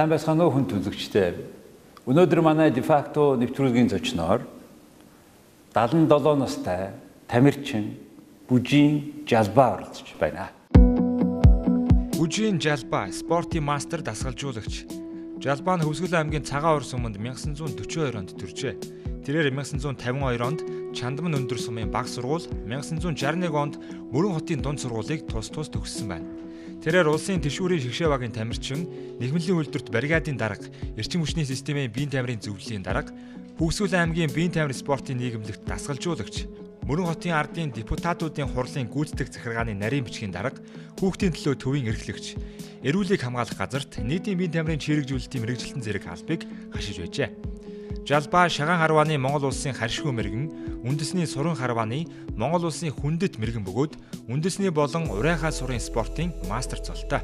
Сайн байцгаана уу хүн төлөгчтэй. Өнөөдөр манай дефакто нэвтрүүлгийн зочноор 77 настай тамирчин Бүжийн Жалбаа оролцож байна. Бүжийн Жалбаа спортын мастер дасгалжуулагч. Жалбаа нь Хөвсгөл аймгийн Цагаан Орос өмнөд 1942 онд төржээ. Тэрээр 1952 онд Чандман өндөр сумын баг сургууль, 1961 онд Мөрөн хотын дунд сургуулийг тус тус төгссөн байна. Тэрээр улсын тэшүүрийн шигшээ багийн тамирчин, нэгмлийн үйлдвэрт баррикадын дарга, эрчим хүчний системийн биеийн тамирын зөвлөлийн дарга, Хүүсгүүл аймгийн биеийн тамир спортын нийгэмлэгт дасгалжуулагч, Мөрөн хотын ардын депутатуудын хурлын гүйцэтгэх захиргааны нарийн бичгийн дарга, хүүхдийн төлөө төвийн эрхлэгч, эрүүлийг хамгаалах газарт нийтийн биеийн тамирын чирэгжүүлэлтийн мэрэгжилтэн зэрэг албыг хашиж байжээ. Жалбаа Шагаан харвааны Монгол улсын харшгүй мэрэгэн, үндэсний суран харвааны Монгол улсын хүндэт мэрэгэн бөгөөд үндэсний болон урайхаа сурын спортын мастер цолтой.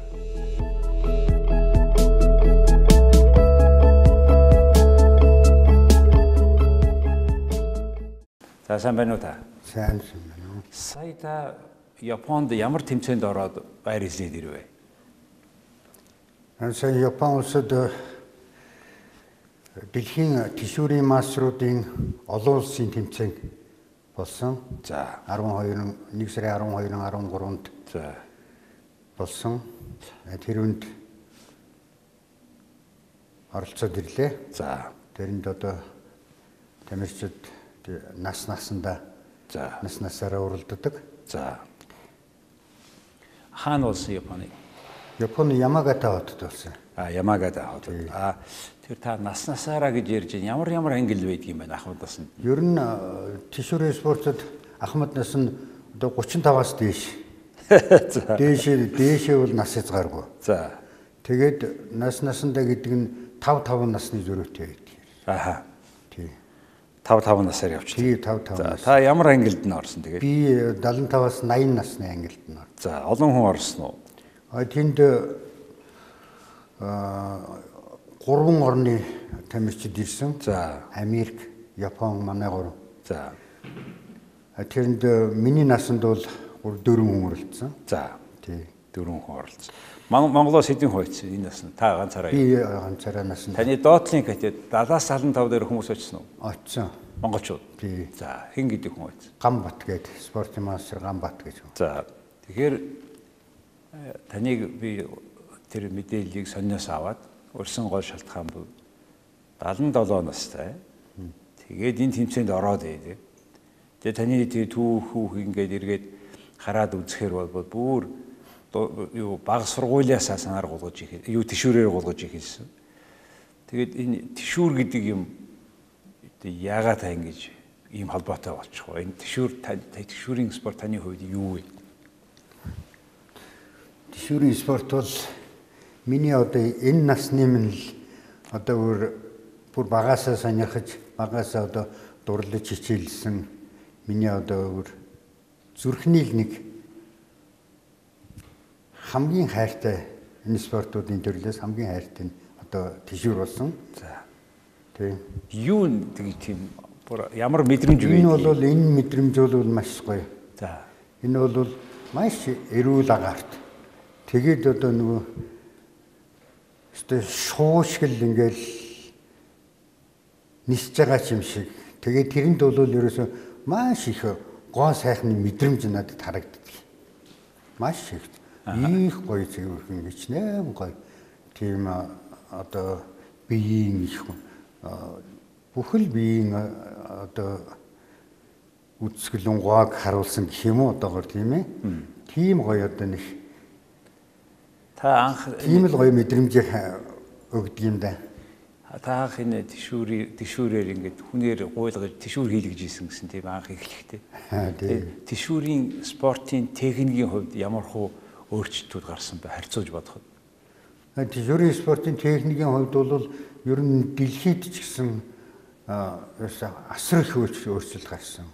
За сайн байна уу та? Сайн сайн байна уу? Сая та Японд ямар тэмцээнд ороод байр эзлээд ирвэ? Сая Япон улсад дэлхийн тишүүрийн масруудын олон улсын тэмцээн болсон. За 12 1 сарын 12-ны 13-нд за болсон. Э, Тэр үнд оролцоод ирлээ. за Тэрэнд одоо тамирчид нас насандаа за нас насаараа уралддаг. за хаана болсон Японы? Японы Ямагата хотод болсон. А Ямагата хотод. А тэр та нас насаараа гэж ярьж байна. Ямар ямар ангил байдаг юм байна Ахмадаас нь? Ер нь э, тишүүрийн спортод Ахмад нас нь одоо 35-аас дээш. Дээшээ дээшээ бол нас хязгааргүй. за Тэгээд нас насандаа гэдэг нь 5 5 насны зөрүүтэй байдаг. аха Тий. 5 5 насаар явчихлаа. Тий 5 5 За нас. та ямар ангилд нь орсон тэгээд? Би 75-аас 80 насны ангилд нь. ор. За олон хүн орсон уу? А тэнд а гурван орны тамирчид ирсэн. За Америк, Япон манай гурав. за тэрэнд миний насанд бол 4 хүн оролцсон. за Тий. дөрвөн хүн оролцсон. Мон- Монголоос хэдэн хүн очсон энэ наснд? Та ганцаараа. Би ганцаараа насанд Таны доотлын катет 70-75 дээр хүмүүс очсон уу? очсон. Монголчууд. Тий. За хэн гэдэг хүн очсон? Гамбат гээд спортын мастер Гамбат гэж. За тэгэхээр э, таныг би тэр мэдээллийг сонниос аваад урьсан гол шалтгаан бол 77 настай. Тэгээд энэ тэмцээнд ороод ээ. Тэгээ таны тэр түүхүүх ингээд эргээд хараад үзэхээр бол бүр юу баг сургуулиасаа санаар гулгаж их юу тишүүрээр гулгаж ихэлсэн. Тэгээд энэ тишүүр гэдэг юм яагаад та ингэж ийм холбоотой болчих вэ? Энэ тишүүр тишүүрийн спорт таны хувьд юу вэ? Тишүүрийн спорт бол миний одоо энэ насны минь л одоо бүр бүр багасаа сонирхож багасаа одоо дурлаж хичээлсэн миний одоо бүр зүрхний л нэг хамгийн хайртай энэ спортуудын төрлөөс хамгийн хайртай нь одоо тишүүр болсон. За. Тийм. Юу нэг тийм ямар мэдрэмж вэ? Энэ бол энэ мэдрэмж бол маш гоё. за. Энэ бол маш эрүүл агаарт. Тэгээд одоо нөгөө өстой шуушгил ингээл нисж байгаа юм шиг. Тэгээд тэрэнд бол ерөөсөө маш их гоо сайхны мэдрэмж надад харагддаг. Маш их. Их гоё зөвхөн гिचнэм гоё. Тийм одоо биеийн их бүхэл биеийн одоо үсгэлэн гоог харуулсан гэх юм уу одоогор тийм ээ. Тийм гоё одоо нэг Та анх тийм л гоё мэдрэмж өгдөг юм да. та анх энэ тишүүрийн тишүүрээр ингээд хүнээр гуйлгаж тишүүр хийлгэж исэн гэсэн тийм анх эхлэхдээ. Тэгээд Тишүүрийн спортын техникийн хувьд ямар хуу өөрчлөлтүүд гарсан бэ? Харьцуулж бодоход. Тишүүрийн спортын техникийн хувьд бол ер нь дэлхийд ч гэсэн асар их өөрч- өөрчлөлт гарсан.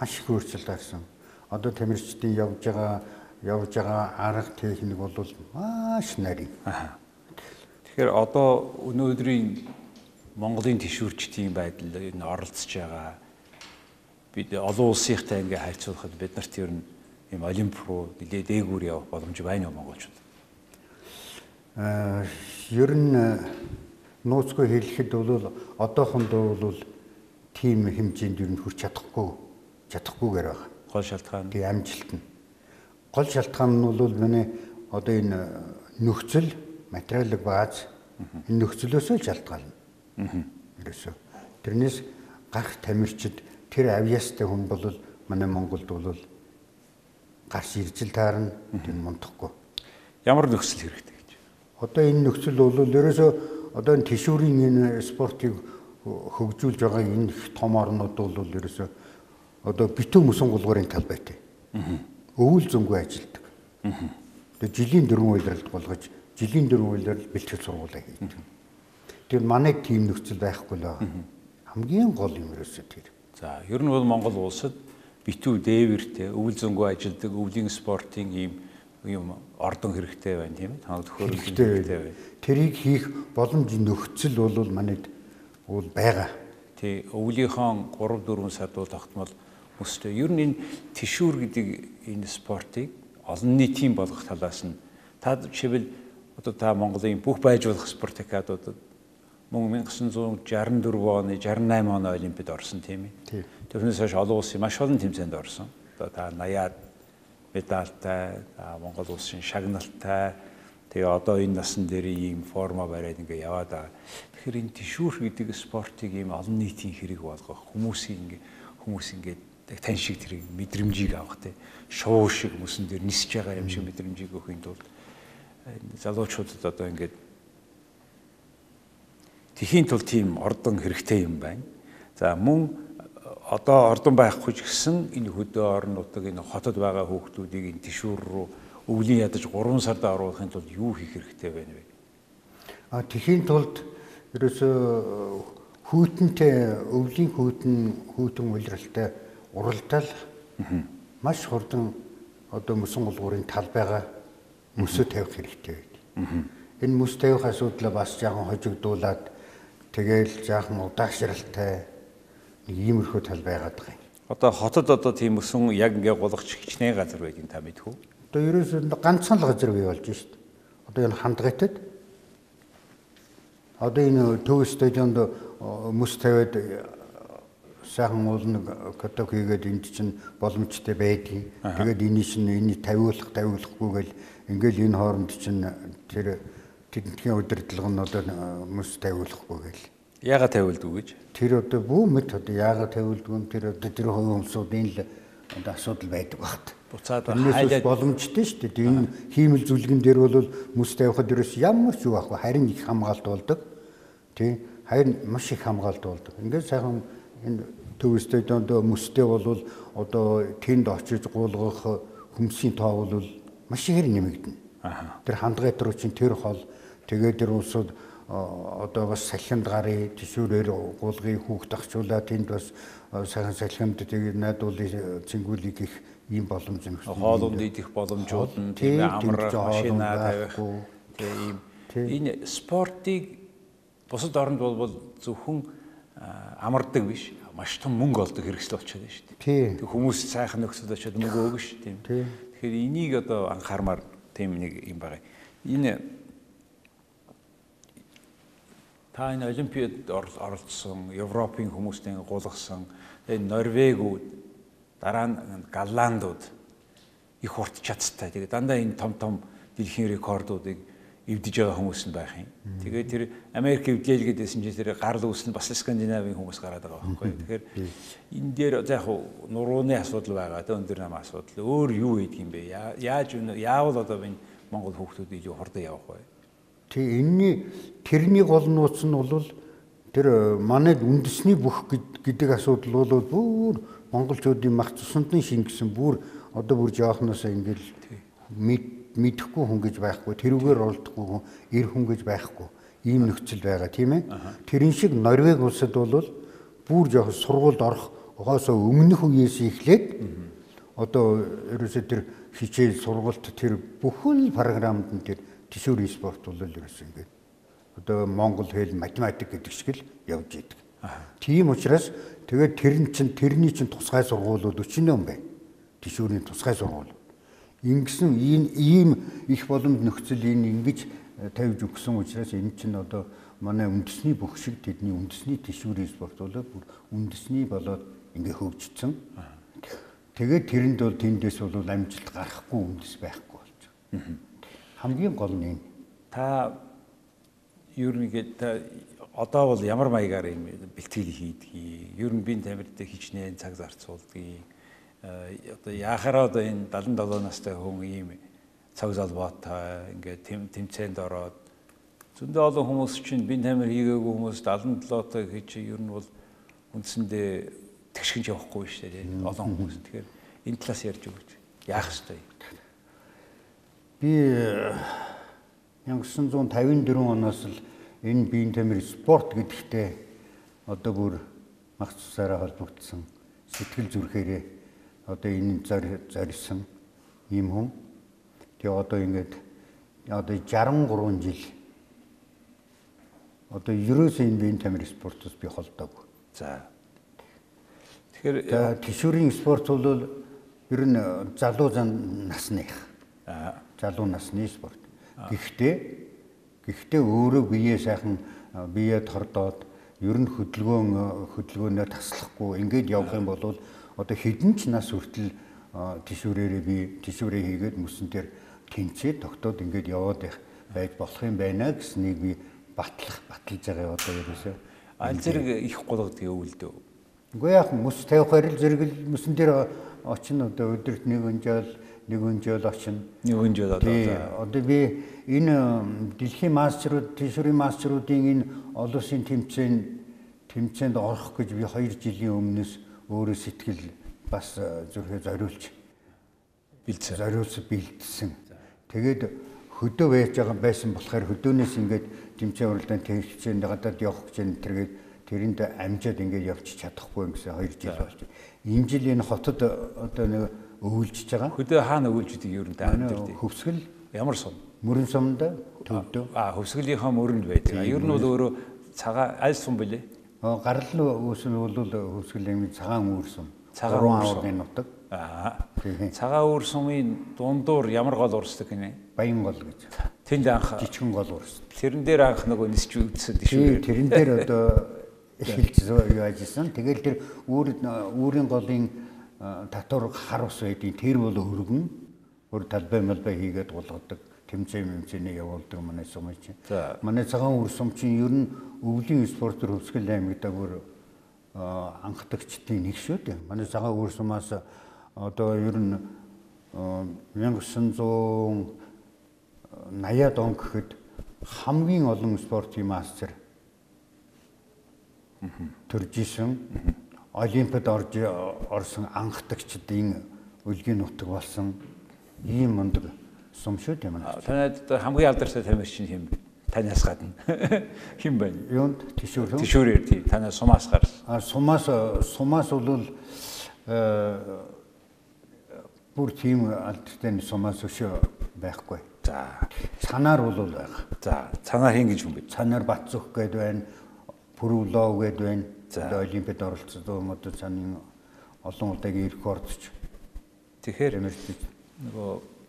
Маш их өөрчлөлт гарсан. Одоо тамирчдын явж байгаа явж байгаа арга техник бол маш нарийн. Тэгэхээр одоо өнөөдрийн Монголын тишүүрчдийн байдал энэ оролцож байгаа бид олон улсынхтай ингээ харьцуулахад бид нарт ер нь ийм олимп руу нэлээд дээгүүр явах боломж байна уу монголчууд? Аа ер нь нууцгүй хэлэхэд бол одоохондоо бол тийм хэмжээнд ер нь хүрч чадахгүй чадахгүйгээр байна. Гол шалтгаан. Тэгээ амжилт нь. Гол шалтгаан нь бол миний одоо энэ нөхцөл материалын бааз энэ нөхцлөөсөө л шалтгаална. Аа. Ерөөсөө. Тэрнээс гарах тамирчид тэр авьяастай хүн бол манай Монголд бол гарч ирж л таарна тэр мундахгүй. Ямар нөхцөл хэрэгтэй гэж? Одоо энэ нөхцөл бол ерөөсөө одоо энэ тишүүрийн энэ спортыг хөгжүүлж байгаа энэ их том орнууд бол ерөөсөө одоо битүү мөсөн гулгуурын талбайтай. Өвөл зөнгөө ажилдаг. Тэгээ жилийн дөрвөн үйлрэлд болгож жилийн дөрвөн үйлрэл бэлтгэл сургуулаа хийдэг. Тэр манай тийм нөхцөл байхгүй л. Хамгийн гол юм ерөөсөө тэр. За, ер нь бол Монгол улсад битүү дээвэртэй өвөл зөнгөө ажилдаг өвлийн спортын ийм юм ордон хэрэгтэй байна тийм ээ. Танад төхөөрөмж хэрэгтэй байна. Тэрийг хийх боломж нөхцөл бол манайд бол байгаа. Тий, өвлийнхөө 3 4 садуу тогтмол өстэй. Ер нь энэ тишүүр гэдэг энэ спортыг олон нийтийн болгох талаас нь та жишээлбэл одоо та Монголын бүх байж болох спорт академиудад мөн 1964 оны 68 оны олимпиад орсон тийм ээ. Тэрнээс хойш олон улсын маш олон тэмцээнд орсон. Одоо та 80-аад медальтай, Монгол улсын шагналтай тэгээ одоо энэ насан дээр ийм форма бариад ингээ яваад байгаа. Тэгэхээр энэ тишүүр гэдэг спортыг ийм олон нийтийн хэрэг болгох хүмүүсийн ингээ хүмүүс ингээд тань шиг тэрийг мэдрэмжийг авах те шоу шиг хүмүүсэн дээр нисэж байгаа юм шиг мэдрэмжийг өгөхийн тулд залуучуудад одоо ингээд Тэхийн тул тийм ордон хэрэгтэй юм байна. За мөн одоо ордон байхгүй ч гэсэн энэ хөдөө орон нутаг энэ хотод байгаа хүүхдүүдийг энэ тишүүр рүү өвлийн ядаж 3 сард оруулахын тулд юу хийх хэрэгтэй байна вэ? А тэхийн тулд ерөөсөө хүйтэнтэй өвлийн хүйтэн хүйтэн улиралтай уралдаал маш хурдан одоо мөсөн гулгуурын талбайгаа мөсөө тавих хэрэгтэй байдаг. Энэ мөс тавих асуудлаа бас жаахан хожигдуулаад Тэгэл жаахан удаашралтай нэг иймэрхүү тал байгаад байгаа юм. Одоо хотод одоо тийм өсөн яг ингээ гулгах хичнээн газар байдгийг та мэдхүү? Одоо ерөөсөө ганцхан л газар бий болж шít. Одоо энэ хандгайтад одоо энэ төв стадионд мөс тавиад сайхан уулна каток хийгээд энд чинь боломжтой байдгийг. Тэгээд энэ чинь энэ тавиулах тавиулахгүйгээл ингээл энэ хооронд чинь тэр тэднийхээ удирдлага нь одоо хүмүүс тавиулахгүй гэл. Яагаад тавиулдгүй гэж? Тэр одоо бүх мэд одоо яагаад тавиулдгүй юм тэр одоо тэр хувийн хүмүүсийн л одоо асуудал байдаг багт. Буцаад хайлаад боломжтой шүү дээ. Энэ хиймэл зүлгэн дээр бол хүмүүс тавихад ерөөс ямар ч юу байхгүй харин их хамгаалт болдог. Тий. Харин маш их хамгаалт болдог. Ингээд сайхан энэ төв стадионд мөстэй бол одоо тэнд очиж гуулгах хүмүүсийн тоо бол маш ихээр нэмэгдэнэ. Тэр хандгайт руу чинь тэр хол Тэгээд тэр улсууд одоо бас салхинд гарыг тишүүрээр гуулгыг хүүхд ахчуулаа тэнд бас сайхан салхинд тэгээд найдуулын цэнгүүлийг их ийм боломж юм. Хоолунд идэх боломжууд нь тийм амар машина тавих тийм энэ спортыг бусад оронд бол зөвхөн амардаг биш маш том мөнгө олдог хэрэгсэл болчиход байна шүү дээ. Тэг хүмүүс сайхан нөхцөл очиод мөнгө өгнө шүү тийм. Тэгэхээр энийг одоо анхаармаар тийм нэг юм байгаа. Энэ та энэ олимпиад оролцсон, Европын хүмүүстэй гулгасан, энэ Норвегиуд, дараа нь Голландууд их урт чадтай. Тэгээ дандаа энэ том том дэлхийн рекордуудыг эвдэж байгаа хүмүүс нь байх юм. Тэгээ тэр Америк эвдээлгээд байсан чинь тэр гарал үүснэ бас Скандинавийн хүмүүс гараад байгаа байхгүй. Тэгэхээр энэ дээр за яг нурууны асуудал байгаа, тэ өндөр нам асуудал. Өөр юу хийдэг юм бэ? Яаж яавал одоо энэ Монгол хүүхдүүд илүү хурдан явах вэ? Тэг энэний тэрний гол нууц нь бол тэр э, манайд үндэсний бүх гэдэг асуудал бол бүр монголчуудын мах цусандны шингэсэн бүр одоо бүр жоохноосоо ингээл мэдэхгүй хүн гэж байхгүй тэрүүгээр оролдохгүй хүн эр хүн гэж байхгүй ийм нөхцөл байгаа тийм ээ тэрэн шиг Норвеги улсад бол бүр жоох сургуульд орох гоосоо өмнөх үеэс эхлээд одоо ерөөсөө тэр хичээл сургуульд тэр бүхэл програмд нь тэр тишүүр спорт бол ерөөс ингээд одоо монгол хэл математик гэдэг шиг л явж идэг. Тийм учраас тэгээд тэр нь чинь тэрний чинь тусгай сургуулиуд 40 байна. Тишүүрийн тусгай сургууль. Ингэсэн ийм их боломж нөхцөл энэ ингэж тавьж өгсөн учраас энэ чинь одоо манай үндэсний бүх шиг тэдний үндэсний тишүүрийн спорт болоод бүр үндэсний болоод ингээ хөгжсөн. Тэгээд тэрэнд бол тэндээс бол амжилт гарахгүй үндэс байхгүй болж байгаа. Хамгийн гол нь энэ. Та ер нь ингээд та одоо бол ямар маягаар юм бэлтгэл хийдгийг, ер нь бие тамирт хичнээн цаг зарцуулдгийг одоо яхаараа одоо энэ 77 настай хүн ийм цаг залбаатай ингээд тэмцээнд ороод зөндөө олон хүмүүс чинь бие тамир хийгээгүй хүмүүс 77 той гэж ер нь бол үндсэндээ тэгшгэнж явахгүй шүү дээ. Олон хүмүүс. Тэгэхээр энэ талаас ярьж өгөөч. Яах ёстой юм? Би 1954 оноос л энэ биеийн тамир спорт гэдэгтээ одоо бүр мах цусаараа холбогдсон сэтгэл зүрхээрээ одоо энэ зорьсон юм хүн. Тэгээ одоо ингээд одоо 63 жил одоо ерөөсөө энэ биеийн тамир спортоос би холдоогүй. За Тэгэхээр тишүүрийн спорт бол ер нь залуу зан насных. Аа залуу насны спорт. Гэхдээ гэхдээ өөрөө биеэ сайхан биеэ тордоод ер нь хөдөлгөөн хөдөлгөөнөө таслахгүй ингээд явах юм бол одоо хэдэн ч нас хүртэл тишүүрээрээ би тишүүрээ хийгээд мөсөн дээр тэнцээ тогтоод ингээд яваад байж болох юм байна гэснийг би батлах баталж байгаа одоо ерөөсөө аль зэрэг их голгодгийг өвлдөө Үгүй яах мөс тавих хэрэг зэрэг мөсөн дээр очино одоо өдөрт нэг өнжөөл нэг өнжөөл очино. Нэг өнжөөл одоо. Одоо би энэ дэлхийн мастерууд, тишүүрийн мастеруудын энэ олон улсын тэмцээнд тэмцээнд орох гэж би 2 жилийн өмнөөс өөрөө сэтгэл бас зүрхээ зориулж бэлдсэн. Зориулсан бэлдсэн. Тэгээд хөдөө байж байгаа байсан болохоор хөдөөнөөс ингээд тэмцээн уралдаанд тэмцээнд гадаад явах гэж энэ тэргээд тэрэнд амжаад ингээд явчих чадахгүй гэсэн 2 жил болж. Энэ жил энэ хотод одоо нэг өвлжж байгаа. Хөдөө хаана өвлждөг ер нь амьд хөвсгөл ямар сум? Мөрөн сумд төвдөө. Аа хөвсгөлийнхаа мөрөнд байдаг. Ер нь бол өөрөө цагаан аль сум бэлээ? Гарал үүсэл бол хөвсгөлийн цагаан үүр сум. Цагаан уургийн нутаг. Аа. Цагаан үүр сумын дундуур ямар гол урсдаг гинэ? Баян гол гэж. Тэнд анх жижигэн гол урсдаг. Тэрэн дээр анх нөгөө нисч үзсэн тийм. Тэрэн дээр одоо эхэлж юу ажилласан. Тэгэл тэр үүр үүрийн голын татвар хар ус байдیں۔ Тэр бол өргөн өөр талбай малбай хийгээд гулгадаг тэмцээн мэмцэний явуулдаг манай сум чинь. Манай цагаан үр сум чинь ер нь өвлийн спортоор хөвсгөл аймагтаа бүр анхдагчдын нэг шүү дээ. Манай цагаан үр сумаас одоо ер нь 1980-ад он гэхэд хамгийн олон спортын мастер төрж исэн олимпиад орж орсон анхдагчдын үлгийн нутаг болсон. Ийм мундаг сум шүү дээ манай. Танад хамгийн алдартай тамирчин хэм танаас гадна хэн байна? Юунд тишүүр. Тишүүрээр тий танаас сумаас гарсан. А сумаас сумаас бол бүр тийм алдартай сумаас өшөө байхгүй. За цанаар бол байх. За цанаар хин гэж хүн бэ? Цанаар Батцөх гээд байна. Пүрүлоо гээд байна. Одоо олимпиад оролцсон одоо цааны олон удаагийн рекордч. Тэгэхээр нөгөө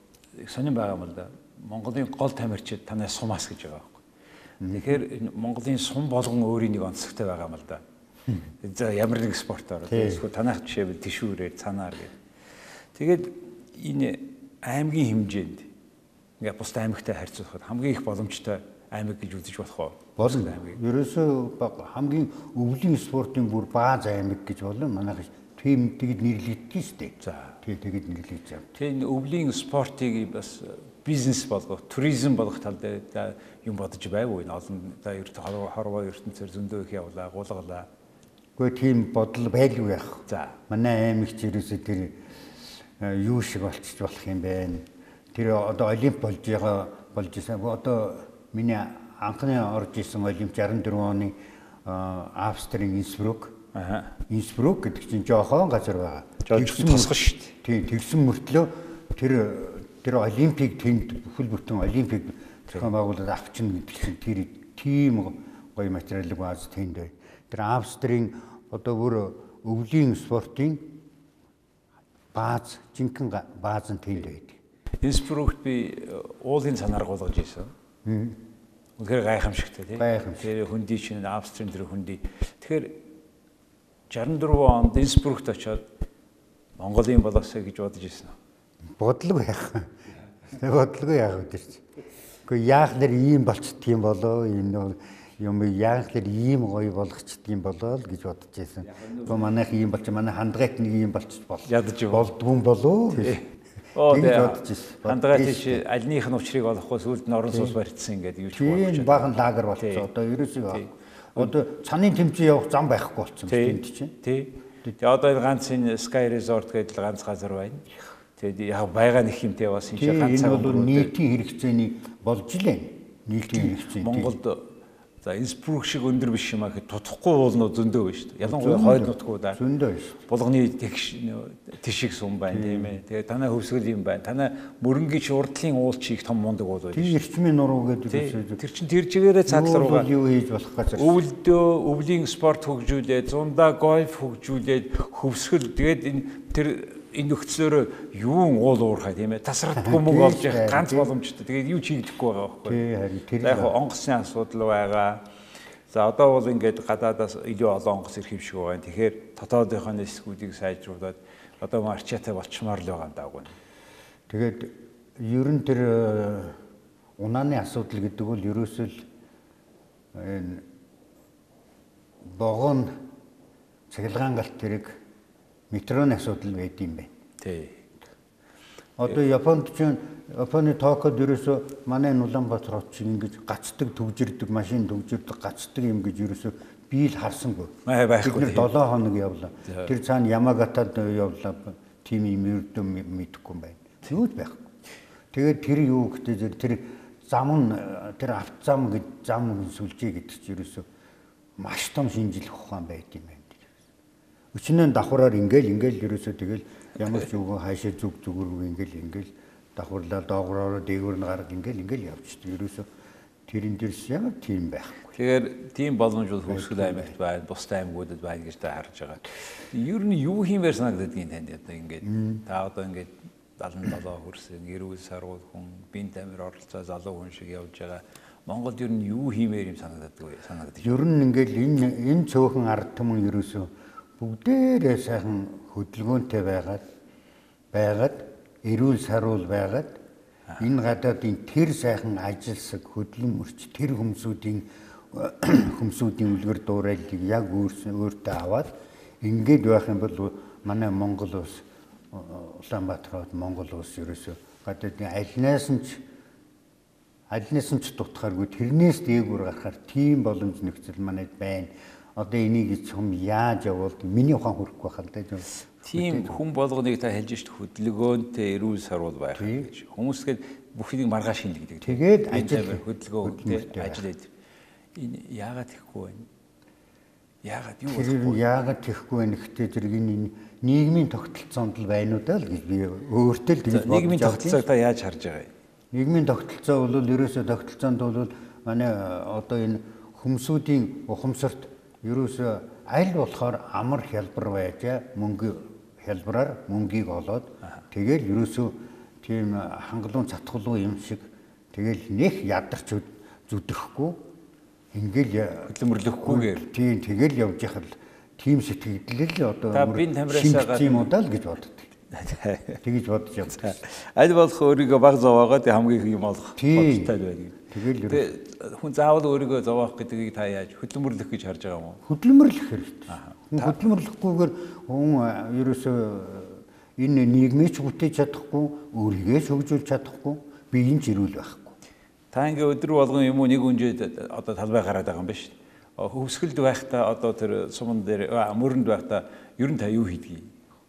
сонирн байгаа юм л да. Монголын гол тамирчид танаас сумаас гэж байгаа байхгүй. Тэгэхээр Монголын сум болгон өөрийн нэг онцлогтой байгаа юм л да. За ямар нэг спортоор эсвэл танах жишээвэл тишүүрээр цанаар гэдэг. Тэгээд энэ аймгийн хэмжээнд ингээ бусдад аймагтай харьцуулахад хамгийн их боломжтой аймаг гэж үзэж болох уу? Болно. Ерөөсөө хамгийн өвлийн спортын бүр бааз аймаг гэж болно. Манайх тийм тэгэд нэрлэгдэж штэ. За. Тэг тэгэд нэрлэгдэж байна. Тийм өвлийн спортыг бас бизнес болгох, туризм болгох тал дээр юм бодож байв уу? Олон за ерт хорвоо ертөнцөөр зөндөө их явлаа, гулгалаа. Гэхдээ тийм бодол байлгүй яах. За. Манай аймагч ерөөсөө тэр юу шиг болчих болох юм бэ? Тэр одоо олимп болж байгаа болж исэн. Одоо Миний анхны орж исэн олимп 64 оны Австрийн Инсбрук. Аа. Инсбрук гэдэг чинь жоохон газар байгаа. Тэгсэн тосгоо шүү дээ. Тийм, тэгсэн мөртлөө тэр тэр олимпийг тэнд бүхэл бүтэн олимпийг зохион байгуулаад авчна гэдэг чинь тэр тийм гоё материалыг бааз тэнд бай. Тэр Австрийн одоо бүр өвлийн спортын бааз жинхэнэ бааз нь тэнд байдаг. Инсбрукт би уулын цанаар гулгаж исэн. Үнэхээр гайхамшигтай тийм. Гайхамшиг. Тэр хөндөй чинь Австрийн тэр хөндөй. Тэгэхээр 64 онд Инсбрукт очоод Монголын болоосоо гэж бодож ирсэн бодлого яах. Бодлого яах вэ чи. Гэхдээ яах нэр ийм болцдгийм болоо энэ юм яах нэр ийм гоё болгочдгийм болоо л гэж бодож байсан. Гэхдээ манайх ийм болч манай хандгайт нэг ийм болчих бол. Ядаж болдгүй болоо гэж. Оо тэгээ бодож ирсэн. хандгаа Бодож тийш альных нь учрыг олохгүй сүлд нь орон сууц барьцсан ингээд юу ч Тийм болгож. баахан лагер болчихсон. Одоо ерөөсөө. Одоо цаны тэмцээн явах зам байхгүй болчихсон Тий. тийм чинь. Тий. Тэгээ одоо энэ ганц энэ Sky Resort гэдэг ганц газар байна. Тэгээд яг байгаа нэг юмтэй бас энэ ганц энэ цаг бол өнгөрөөд нийтийн хэрэгцээний болж илээ. Нийтийн хэрэгцээ. Монголд за Инсбрук шиг өндөр биш юм аа гэхэд тутахгүй уулнууд зөндөө байна шүү дээ. Ялангуяа хойд нутгуудаар зөндөө биш. булганы тэгш тишиг сум байна тийм ээ. Тэгээ танай хөвсгөл юм байна. Танай мөрөнгийн урдлын уулч их том мундаг уул байна. Тийм эрчмийн нуруу гэдэг Тийм. Тэр чин тэр чигээрээ цаадлар Юу угаа. юу хийж болох гэж байна. Өвөлдөө өвлийн спорт хөгжүүлээд, зундаа гольф хөгжүүлээд, хөвсгөл тэгээд энэ тэр энэ нөхцлөөр юун уул уурхай тийм ээ. Тасралтгүй мөнгө Тийм олж явах ганц тийм. боломжтой. Тэгээд юу ч хийгдэхгүй байгаа байхгүй. Тий харин тэр яг онгоцны асуудал байгаа. За одоо бол ингээд гадаадаас илүү олон онгоц ирэх юм шиг байгаа. Тэгэхээр дотоодынхоо нэсгүүдийг сайжруулад одоо марчаатай болчмаар л байгаа юм даагүй. Тэгээд ер нь тэр э, унааны асуудал гэдэг бол ерөөсөө л энэ богон цахилгаан галт тэрэг метроны асуудал байд юм байна. Тий. Одоо Японд ч Японы Токиод ерөөсөө манай Улаанбаатар хот шиг ингэж гацдаг төвжирдэг машин төвжирдэг гацдаг юм гэж ерөөсөө би л харсангүй. Бид нэр 7 хоног явлаа. Тэр цаана Ямагатад явлаа. Тим юм ердөө мэдэхгүй юм байна. Юу ч байхгүй. Тэгээд тэр юу гэдэг тэр зам нь тэр автозам гэж зам сүлжээ гэдэг чинь ерөөсөө маш том шинжлэх ухаан байд юм байна. Өчнөө давхраар ингээл ингээл ерөөсөө тэгэл ямар ч үгүй хаашаа зүг зүгүргүй ингээл ингээл давхарлаа доогроор дээгүүр нь гарга ингээл ингээл явчихдаг. Ерөөсөө тэрэн дэрс ямар тийм байхгүй. Тэгэхээр тийм боломж бол хөвсгөл аймагт байна, бусдын аймагуудад байна гэж та харж байгаа. Ер нь юу хиймээр санагддаг юм танд одоо ингээд та одоо ингээд 77 хүрсэн, эрүүл сарвал хүн, бинт амир оролцоо залуу хүн шиг явж байгаа. Монголд ер нь юу хиймээр юм санагддаг вэ? Санагдаж. Ер нь ингээл энэ энэ цөөхөн ард түмэн ерөөсөө бүгдээрээ сайхан хөдөлгөөнтэй байгаад байгаад эрүүл саруул байгаад энэ гадаадын тэр сайхан ажилсаг хөдөлмөрч тэр хүмүүсүүдийн хүмүүсүүдийн үлгэр дуурайлыг яг өөртөө аваад ингээд байх юм бол манай Монгол улс Улаанбаатар хот Монгол улс ерөөсөө гадаадын альнаас нь ч альнаас нь ч дутхааргүй тэрнээс дээгүүр гарахаар тийм боломж нөхцөл манайд байна. Одоо энийг чам яаж явуулдаг миний ухаан байх л да. Тийм хүн болгоныг та хэлж шít хөдөлгөөнтэй эрүүл сарвал байх гэж. Хүмүүс гээд бүхнийг маргааш хийнэ гэдэг. Тэгээд ажил хөдөлгөөнтэй байх. ажиллаад. Энэ яагаад тэгэхгүй байна? Яагаад юу болохгүй? нь яагаад тэхгүй байх гэхдээ зэрэг энэ нийгмийн тогтолцоонд л байна уу даа л гэж би өөртөө л тэгж Нийгмийн бодож авдаг. тогтолцоог та яаж харж байгаа юм? Нийгмийн тогтолцоо бол ерөөсөө тогтолцоонд бол манай одоо энэ хүмсүүдийн ухамсарт ерөөсөө аль болохоор амар хялбар байж мөнгө хялбараар мөнгийг олоод тэгэл ерөөсөө тийм хангалуун цатгалуу юм шиг тэгэл нэх ядарч зүд- зүдрэхгүй ингээл Хөдөлмөрлөхгүйгээр. тийм тэгэл явж яхад тийм сэтгэлдэл одоо шингэсэн юм гадна- уу даа л гэж боддог. Тэгэж бодож явдаг. Аль болох өөрийгөө баг зовоогоод хамгийн их юм олох бодолтой байна. Тэгэл хүн заавал өөрийгөө зовоох гэдгийг та яаж хөдөлмөрлөх гэж харж байгаа юм уу? хөдөлмөрлөх хэрэгтэй. Хүн хөдөлмөрлөхгүйгээр хүн ерөөсөө энэ нийгмийг ч бүтээж чадахгүй, өөрийгөө ч хөгжүүлж чадахгүй, биеийн ч ирүүл байхгүй. Та ингээ өдөр болгон юм уу нэг үнжээд одоо талбай гараад байгаа юм шүү. дээ. Хөвсгөлд байхдаа одоо тэр суман дээр мөрөнд байхдаа ер нь та юу хийдгийг?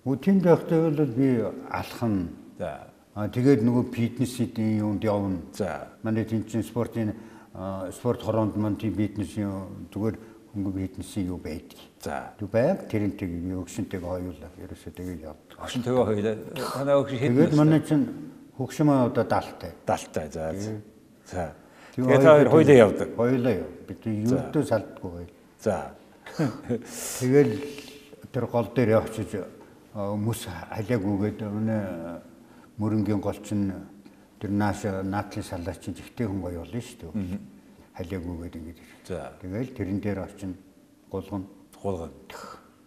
Үтинд байхдаа бол би алхан. За. А тэгээд нөгөө фитнесийн юунд явна. За. Манай тэнцэн спортын а, спорт хороонд мань тийм фитнесийн зүгээр хөнгө фитнесийн юу байдаг. За. Тэг байг тэрнтэй өгшөнтэйг хоёулаа ерөөсөө тэгээд явдаг. Огшин төгөө хоёлаа. Танай огшин хэд Тэгээд манай чинь хөгшмөө одоо даалтай. далтай. За. за. За. Тэг Тэгээ та хоёр хоёлаа явдаг. Хоёулаа яв. Бид юудөө салдаггүй байл. За. Тэгэл тэр гол дээр явчихж мөс халиагүйгээд өнөө мөрөнгийн гол чинь тэр нааш наадлын салаа чинь жигтэй хүн гоё болно шүү дээ. Халиагүйгээд ингэж. За. Тэгэл тэрэн дээр очино гулгана. Гулгана.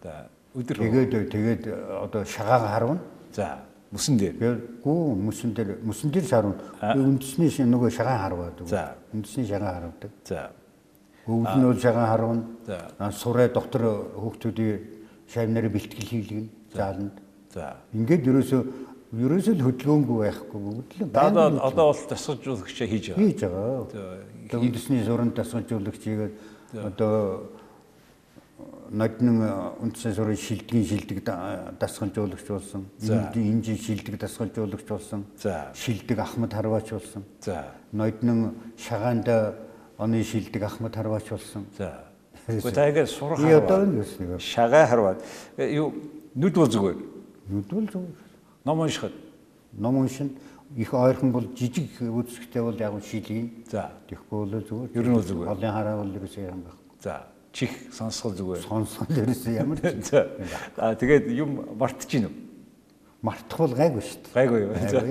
За өдөр Тэгээд тэгээд одоо шагаага харуна. за мөсөн дээр. Гүү мөсөн дээр мөсөн дээр шаруна. Үндэсний шин нөгөө шагаан харваад. За. Үндэсний шагаан харуулдаг. За Өвөл нь бол шагаан харуна. За. Аа, Сураа доктор хүүхдүүдийн шавнараа бэлтгэл хийлгэн зааланд. за. Ингээд ерөөсөө ерөөсөө л хөдөлгөөнгүй байхгүй бүгд л Одоо одоо бол тасгалжуулагчаа хийж байгаа. хийж байгаа. Одоо үндэсний суран дасгалжуулагч хийгээд одоо нодны үндэсний сурын шилдгийн шилдэг да- дасгалжуулагч болсон. Эндийн инжин шилдэг дасгалжуулагч болсон. Шилдэг Ахмад Харваач болсон. За. Нодны шагаанд оны шилдэг Ахмад Харваач болсон. За. Ингэ сурах шагаа харваад э, юу нүд бол зүгээр. нүдвэл зүгээр. Ном уншихад. Ном уншин их ойрхон бол жижиг үзэсгэлтэй бол яг нь шилийн. За. Тэгэхгүй бол зүгээр. Ер нь зүгээр. Олон хараа бол ерөөсөө юм байхгүй. За. Чих сонсгол зүгээр. Сонсгол ерөөсөө ямар ч За. А тэгээд юм мартчихин үү? мартах бол гайгүй шүү дээ. Гайгүй юу? За.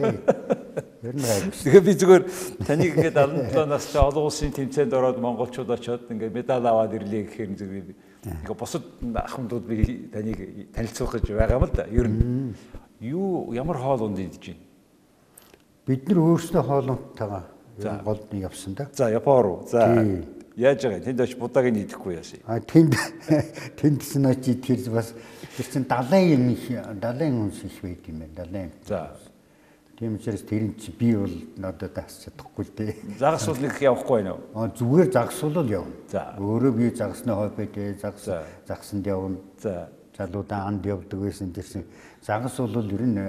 Ер нь гайгүй. Тэгэхээр би зүгээр таныг ингээд 17 настай олон улсын тэмцээнд ороод монголчууд очоод ингээд медаль аваад ирлээ гэхээр зүгээр би ингээд бусад ахмадууд би таныг танилцуулах гэж байгаа юм л да. Ер нь юу ямар хоол унд идэж байна? Бид нар өөрснөө ер нь голд нь явсан да. За Япон руу. За. Яаж байгаа юм? Тэнд очиж будааг нь идэхгүй яасан. А тэнд тэнд снач тэр бас тэр чин далайн юм их далайн хүнс их байд юм байна. Далайн. За. Тийм учраас тэр нь чи би бол надад дасч чадахгүй л дээ. Загас бол их явахгүй байна уу? А зүгээр загсуулал явна. За. Өөрөө би загсны хой байдээ загс За. загсанд явна. За. Залуудаа анд явдаг байсан тэрсэн. Загас бол ер нь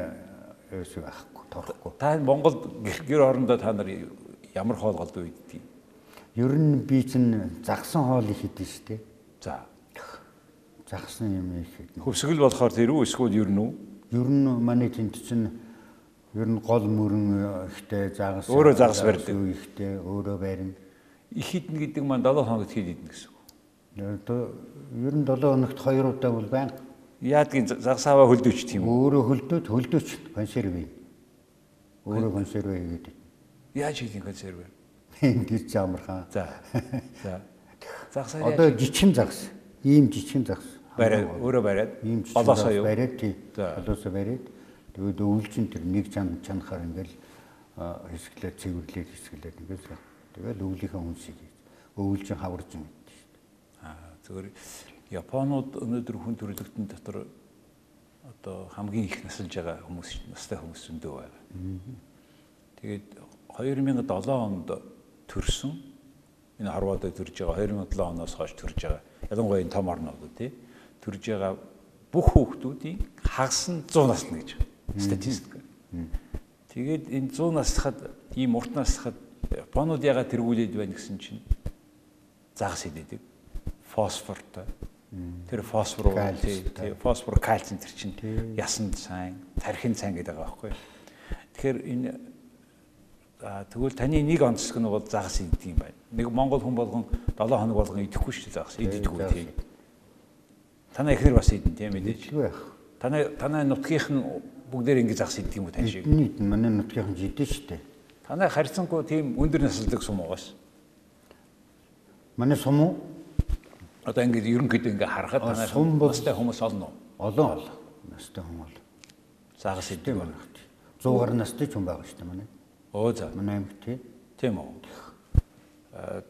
ерөөсөө ахгүй торхгүй. Та Монголд гэр орондоо та нар ямар хоол голдуу иддэг? Ер нь би чинь загсан хоол их идэв шүү дээ. За. Загсан юм их идэх. Хөвсгөл болохоор тэр үү эсвэл ер нь үү? Ер нь манай тэнд чинь ер нь гол мөрөн ихтэй загас Өөрөө загас барьдаг. ихтэй өөрөө барина. Их хідэн гэдэг маань 7 хоногт хэд идэх гэсэн үг. Одоо ер нь 7 хоногт 2 удаа бол байн Яадгийн загсааваа хөлдөөч тийм үү? өөрөө хөлдөөд хөлдөөч консерв ий. Өөрөө консерв хийгээд. Яаж хийх консерв вэ? Тэр ч амархан. За. За. Загсаа Одоо яаж жичин загас. Ийм жичин загас. бариад өөрөө бариад Ийм жичин болоосоо юу? бариад тий. За. Болоосоо бариад. Тэгээд өвлжин тэр нэг чан чанахаар ингээл а, хэсгэлээ цэвэрлээд хэсгэлээд ингээл тэгээд өвлийнхээ хүнсийг хийж. өвлжин хаварж юм гэдэг шүү дээ. Аа зөвөр Японууд өнөөдөр хүн төрөлхтөн дотор одоо хамгийн их насалж байгаа хүмүүс настай хүмүүс зөндөө байгаа. Тэгээд 2007 онд төрсөн энэ харваад төрж байгаа 2007 оноос хойш төрж байгаа. Ялангуяа энэ том орнууд тий төрж байгаа бүх хүүхдүүдийн хагас нь 100 насна гэж статистик. Тэгээд энэ 100 наслахад ийм урт наслахад Японууд ягаад тэргүүлээд байна гэсэн чинь загас идэдэг. Фосфортой. Тэр фосфор фосфор кальцин тэр чинь ясанд сайн, тархинд сайн гэдэг байгаа байхгүй. Тэгэхээр энэ тэгвэл таны нэг онцлог нь бол загас идэх юм байна. Нэг Монгол хүн болгон 7 хоног болгон идэхгүй шүү дээ загас. Идэггүй тий. Танай ихнэр бас идэн тийм мэдээж. Танай танай нутгийнх нь бүгдээр ингэ загас идэх юм уу тань шиг. Бидний манай нутгийн жидэн шүү дээ. Танай харьцангуй тийм өндөр насалдаг сум угаас. Манай сум уу? Одоо ингээд ерөнхийдөө ингээ харахад А, танай сум бол- настай хүмүүс олно. Олон олон. Настай хүн бол. Загас Тийм байна. байна. 100 гаруй настай ч хүн байгаа шүү дээ манай. Оо за. Манай аймаг тий. Тийм үү. Аа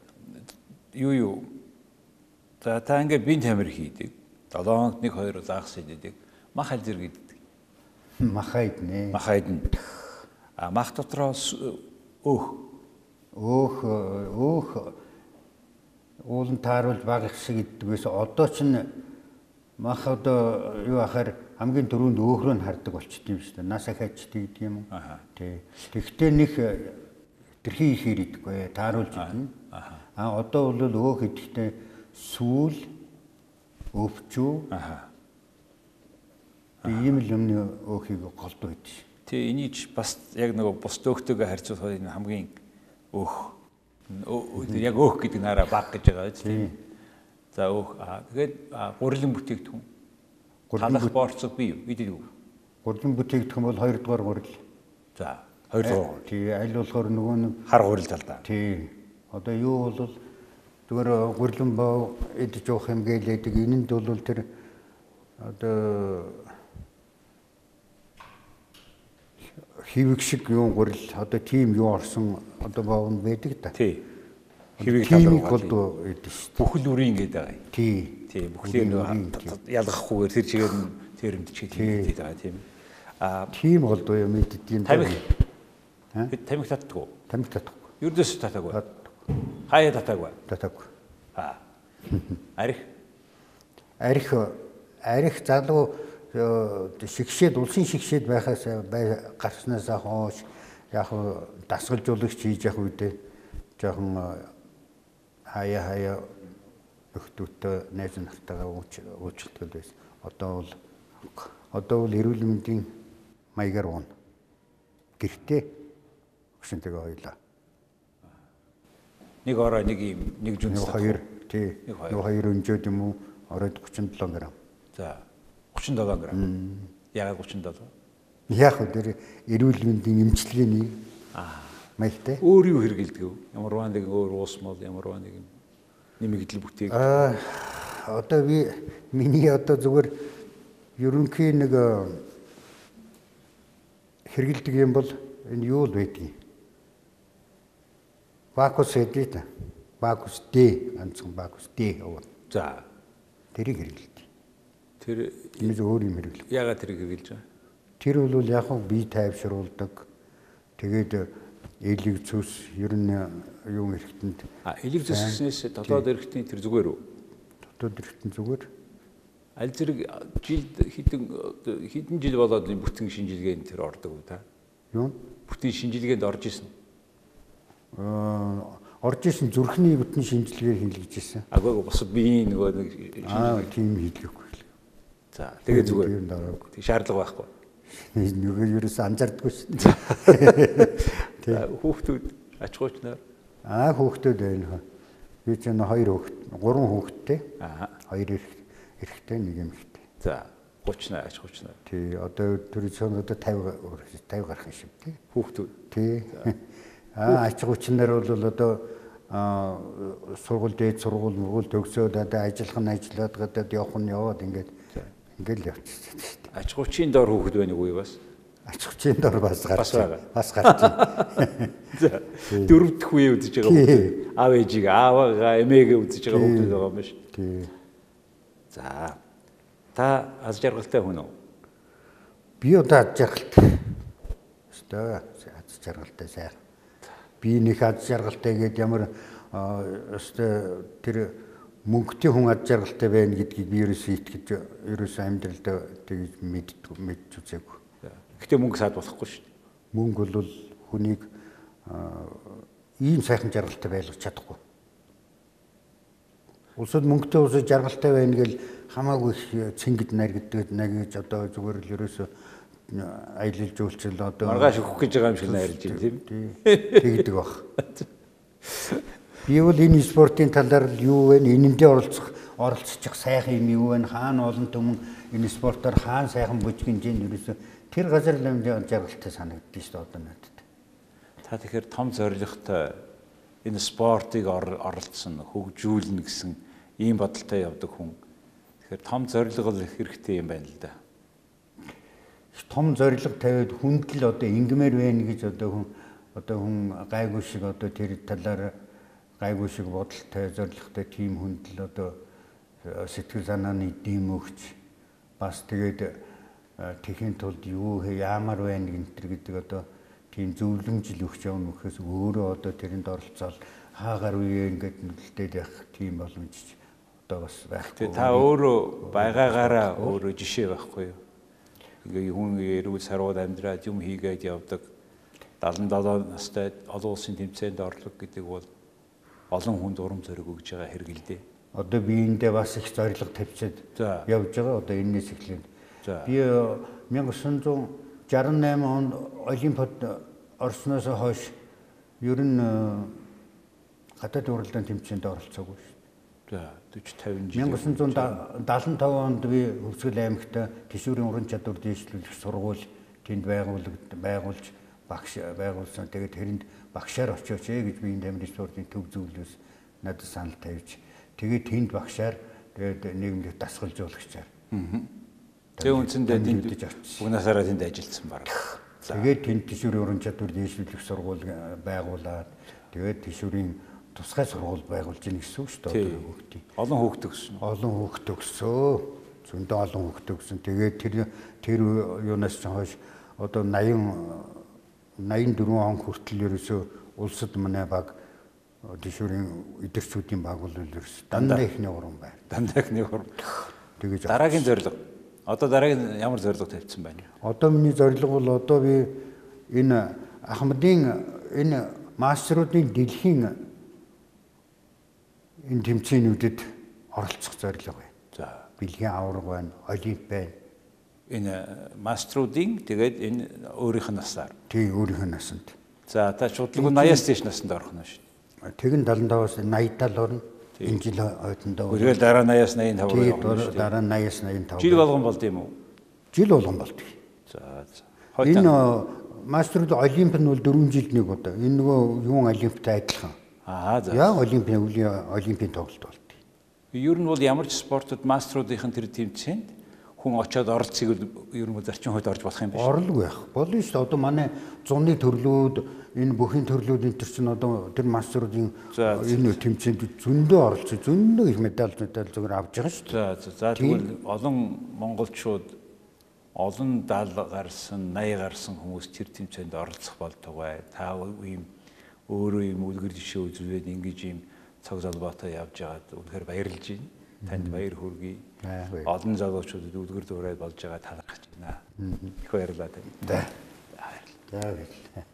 юу юу. За та ингээ бие тамир хийдэг. 7 хоногт 1 2 загас иддэг. Мах аль зэрэг иддэг. Махайд нэ. Мах айдна. А мах дотроо с- өөх. Өөх өөх уулан тааруулж баг их шиг иддэг байсан. Одоо ч мах одоо юу ахаар хамгийн дөрөнд өөхрөө нь хардаг болчт юм шүү дээ. Нас ахаачдаг гэдэг юм. Тий. Тэгвэл нэг тэрхий ихээр идэггүй тааруулж идэнэ. А одоо бол өөх идэхдээ сүүл өвчүү Аха. ийм л юмны өөхийг голдуу идэв. Тэ энийг бас яг нэг бус дөөхтэйгээ харьцуулахад энэ хамгийн өөх. Яг өөх гэдэг наараа баг гэж байгаа биз тийм. За өөх. Тэгээд гурилан бүтээгдэхүүн. Гурилан борцог бий юу? Идэж үү? Гурилан бүтээгдэхүүн бол 2 дугаар гурил. За Хоёр тий аль болохоор нөгөө нэг хар гурил талдаа. тий одоо юу бол зүгээр гурлан боо идэж уух юм гэлээдэг энэнд бол тэр одоо хивэг шиг юу гурил одоо тийм юу орсон одоо боовн байдаг да. Тий. Тийм талруу бол идэв шүү. бүхэл үрийн гэдэг байгаа юм. Тий. Тийм бүхлийн ялгахгүйгээр тэр чигээр нь тэрэнд чиг хийгээд байгаа тийм. Аа Тийм голдуу юм мэддэм. тамхи Аа? бид тамхи татдаг уу? Татахгүй. Ердөөс татаагүй. Татдаг. Хаяа татаагүй. Татахгүй. Аа. Арих Арих арих залуу шигшээд улсын шигшээд байхаас бай- гарснаас хойш яг дасгалжуулагч хийж явах үедээ жоохон хаяа хаяа өхтөтөө найз нартайгаа уучлалт байсан. Одоо бол одоо бол эрүүл мэндийн маягаар уун. Гэртээ өгшөнтэйгээ хоёлаа. нэг ороо нэг юм нэг жүнс хоёр тий. Нэг хоёр. Өнжөөд юм уу? Оройд 37 грамм. За 37 грамм. Ягаад 37? Яг уу тэр эрүүл мэндийн эмчилгээний Аа. маягтай. Өөр юу хэрэгэлдэг вэ? Ямарваа нэг өөр уус мол ямарваа нэг нэмэгдэл бүтээг. Аа одоо би миний одоо зүгээр ерөнхий нэг э, хэрэгэлдэг юм бол энэ юу л байдгийг. Бакус та. Бакус Д ганцхан бакус Д. За Тэрийг хэрэгэлдэг. Тэр Тиймээс өөр юм хэрэглэх. ягаад тэр хэрэгэлж байгаа? Тэр бол яг хөө бие тайвшруулдаг. Тэгээд элиг цус ер нь юу эрэхтэнд А элэг зүсгснээс дотоод эрэхтний тэр зүгээр үү? дотоод эрэхтэн зүгээр Аль зэрэг жилд хідэн хідэн жил болоод бүтэн шинжилгээнд тэр ордог уу та? юу Бүтэн шинжилгээнд орж исэн. Аа, орж исэн зүрхний бүтэн шинжилгээ хийлгэж исэн. Агайг бас биеийн нөгөө нэг Аа тийм хийлгэхгүй. За тэгээ зүгээр. Шаардлага байхгүй. Нөгөө ерөөс анзаардаггүй. За хүүхдүүд ач хууч нар Аа хүүхдүүд байна. Би ч энэ хоёр хүүхд, гурван хүүхэдтэй. аа Хоёр эрх эрхтэй нэг эмэгтэй. за 30 нар ач хууч нар Тий одоо чинь одоо 50 50 гарах юм шиг тий. хүүхдүүд Тий. Аа ач хүчнэр бол одоо сургууль дээд сургууль мөргүүл төгсөөд одоо ажиллах нь ажиллаад гадаад явах нь яваад ингээд ингээд л явчихсан шүү дээ. ач хуучийн дор хүүхэд байна уу бас? Ач хүчийн дор бас гарч Бас гарч. За дөрөв дэх үе үзэж байгаа хүүхэд. Аав ээжийг ааваа эмээгээ үзэж байгаа хүүхдүүд байгаа юм биш. Тий. За та аз жаргалтай хүн үү? Би одоо ад жаргалтай. Өстой ад жаргалтай сайхан. Би нэг ад жаргалтай гээд ямар өстой тэр мөнгөтэй хүн ад жаргалтай байна гэдгийг би ерөөсөө итгэж ерөөсөө амьдралдаа тэгж мэддэг мэдж үзээгүй. Гэтэ мөнгө саад болохгүй шүү дээ. Мөнгө бол хүнийг ийм сайхан жаргалтай байлгах чадахгүй. Улсад мөнгөтэй улсад жаргалтай байна гэл хамаагүй их цэнгэд наригддаг нагиж одоо зүгээр л ерөөсөө аялал жуулчил одоо Маргааш өгөх гэж байгаа юм шиг найрлж байна тийм. тэгдэг баг. Би бол энэ спортын талаар юу вэ? Энэндээ оролцох оролцчих сайхан юм юу вэ? Хаана олон түмэн энэ спортоор хаана сайхан бүжгинжийн ерөөсөө тэр газар л амжаа жаргалтай санагддаг шүү дээ одоо надад. Та тэгэхээр том зорилготой энэ спортыг ор- оролцсон хөгжүүлнэ гэсэн ийм бодолтой явдаг хүн. Тэгэхээр том зорилго л хэрэгтэй юм байна л да. том зориг тавиад хүнд л одоо ингмээр байна гэж одоо хүн одоо хүн гайгүй шиг одоо тэр талаар гайгүй шиг бодолтой зоригтой тийм хүнд л одоо э, сэтгэл санааны дэм өгч бас тэгээд э, тэхийн тулд юу хэ яамаар байна гэнтэр гэдэг одоо тийм зөвлөмжл өгч явна гэхээс өөрөө одоо тэрэнд оролцоод хаагаар үе ингээд нүлдээд явах тийм боломж одоо бас байхгүй. Та өөрөө байгаагаараа өөрөө жишээ байхгүй юу? Ингээ хүн эрүүл сарууд амьдраад юм хийгээд явдаг 77 настай олон улсын тэмцээнд орлого гэдэг бол олон хүнд урам зориг өгж байгаа хэрэг л дээ. Одоо би эндээ бас их зориг тавьчаад явж байгаа. Одоо энэс эхлээд. Би э, 1968 онд Олимпиад орсноос хойш ер нь э, гадаад уралдаан тэмцээнд оролцоогүй шүү. За 40 50 жил. 1975 онд би Хөвсгөл аймагт гişүүрийн уран чадвар дэвшлүүлэх сургууль тэнд байгуулж байгуулж багш байгуулсан. Тэгээд тэрэнд багшаар очооч ээ гэж би энэ тамирын спортын төв зөвлөөс надад санал тавьж тэгээд тэнд багшаар тэгээд нийгэмд дасгалжуулагчаар. Тэгээ үндсэндээ тэнд бүгнасаараа тэнд ажилласан баг. Тэгээд тэнд тишүүрийн уран чадвар дээшлүүлэх сургууль э, байгуулад тэгээд тишүүрийн тусгай сургууль байгуулж ийн гэсэн үг шүү дээ хүүхдийн. Олон хүүхэд өгсөн. Олон хүүхэд өгсөн. Зөндөө олон хүүхэд өгсөн. Тэгээд тэр тэр юунаас ч хойш одоо 80 84 он хүртэл ерөөсөө улсад манай баг тишүүрийн эдэрчүүдийн баг бол ерөөс дандаа ихний уран байна. Дандаа их нэг хурм. Тэгэж Дараагийн зорилго. Одоо дараагийн ямар зорилго тавьсан байна? Одоо миний зорилго бол одоо би энэ Ахмадын энэ мастеруудын дэлхийн энэ тэмцээнүүдэд оролцох зорилго байна. За Бэлгийн аварга байна, олимп байна. Энэ маструудын тэгээд энэ өөрийнх нь насаар. Тий өөрийнх нь насанд. За та шудлаг 80-аас дээш насанд орох нь шүү. Тэгэн 75-аас 80-тал орно. Энэ жил ойдондоо. Үргээл дараа 80-аас 85 руу Тий явах нь шүү. дараа 80-аас 85. Жил болгон болд юм уу? жил болгон болдог. За за. Энэ э, мастерууд олимп нь бол 4 жилд нэг удаа. Энэ нөгөө юун олимптай адилхан. Аа за. Яг олимпийн үлийн олимпийн тоглолт болдог. Ер нь бол ямар ч спортод маструудын тэр тэмцээнд хүн очиод оролцгийг ер нь зарчим хойд орж болох юм биш. Орлого байх. Болно шүү дээ. Одоо манай зуны төрлүүд энэ бүхний төрлүүд энэ төр чинь одоо тэр мастеруудын энэ тэмцээнд зөндөө оролцсон. Зөндөө их медаль медаль зүгээр авч байгаа шүү дээ. За за. За тэгвэл олон монголчууд олон 70 гарсан, 80 гарсан хүмүүс тэр тэмцээнд оролцох болтугай. Та ийм өөрөө ийм үлгэр жишээ үзүүлээд ингэж ийм цаг залбаатай явж байгаад үнэхээр баярлж байна. Танд баяр хүргэе. Олон залуучуудад үлгэр дуурайд болж байгаа талархаж байна. Их баярлалаа. За. За баярлалаа.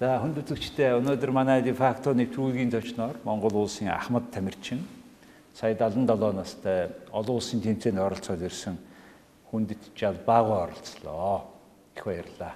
За хүнд үзэгчдээ өнөөдөр манай дефакто нэвтрүүлгийн зочноор Монгол улсын Ахмад Тамирчин сая 77 настай олон улсын тэмцээнд оролцоод ирсэн хүндэт жал баагаа оролцлоо. Их баярлалаа.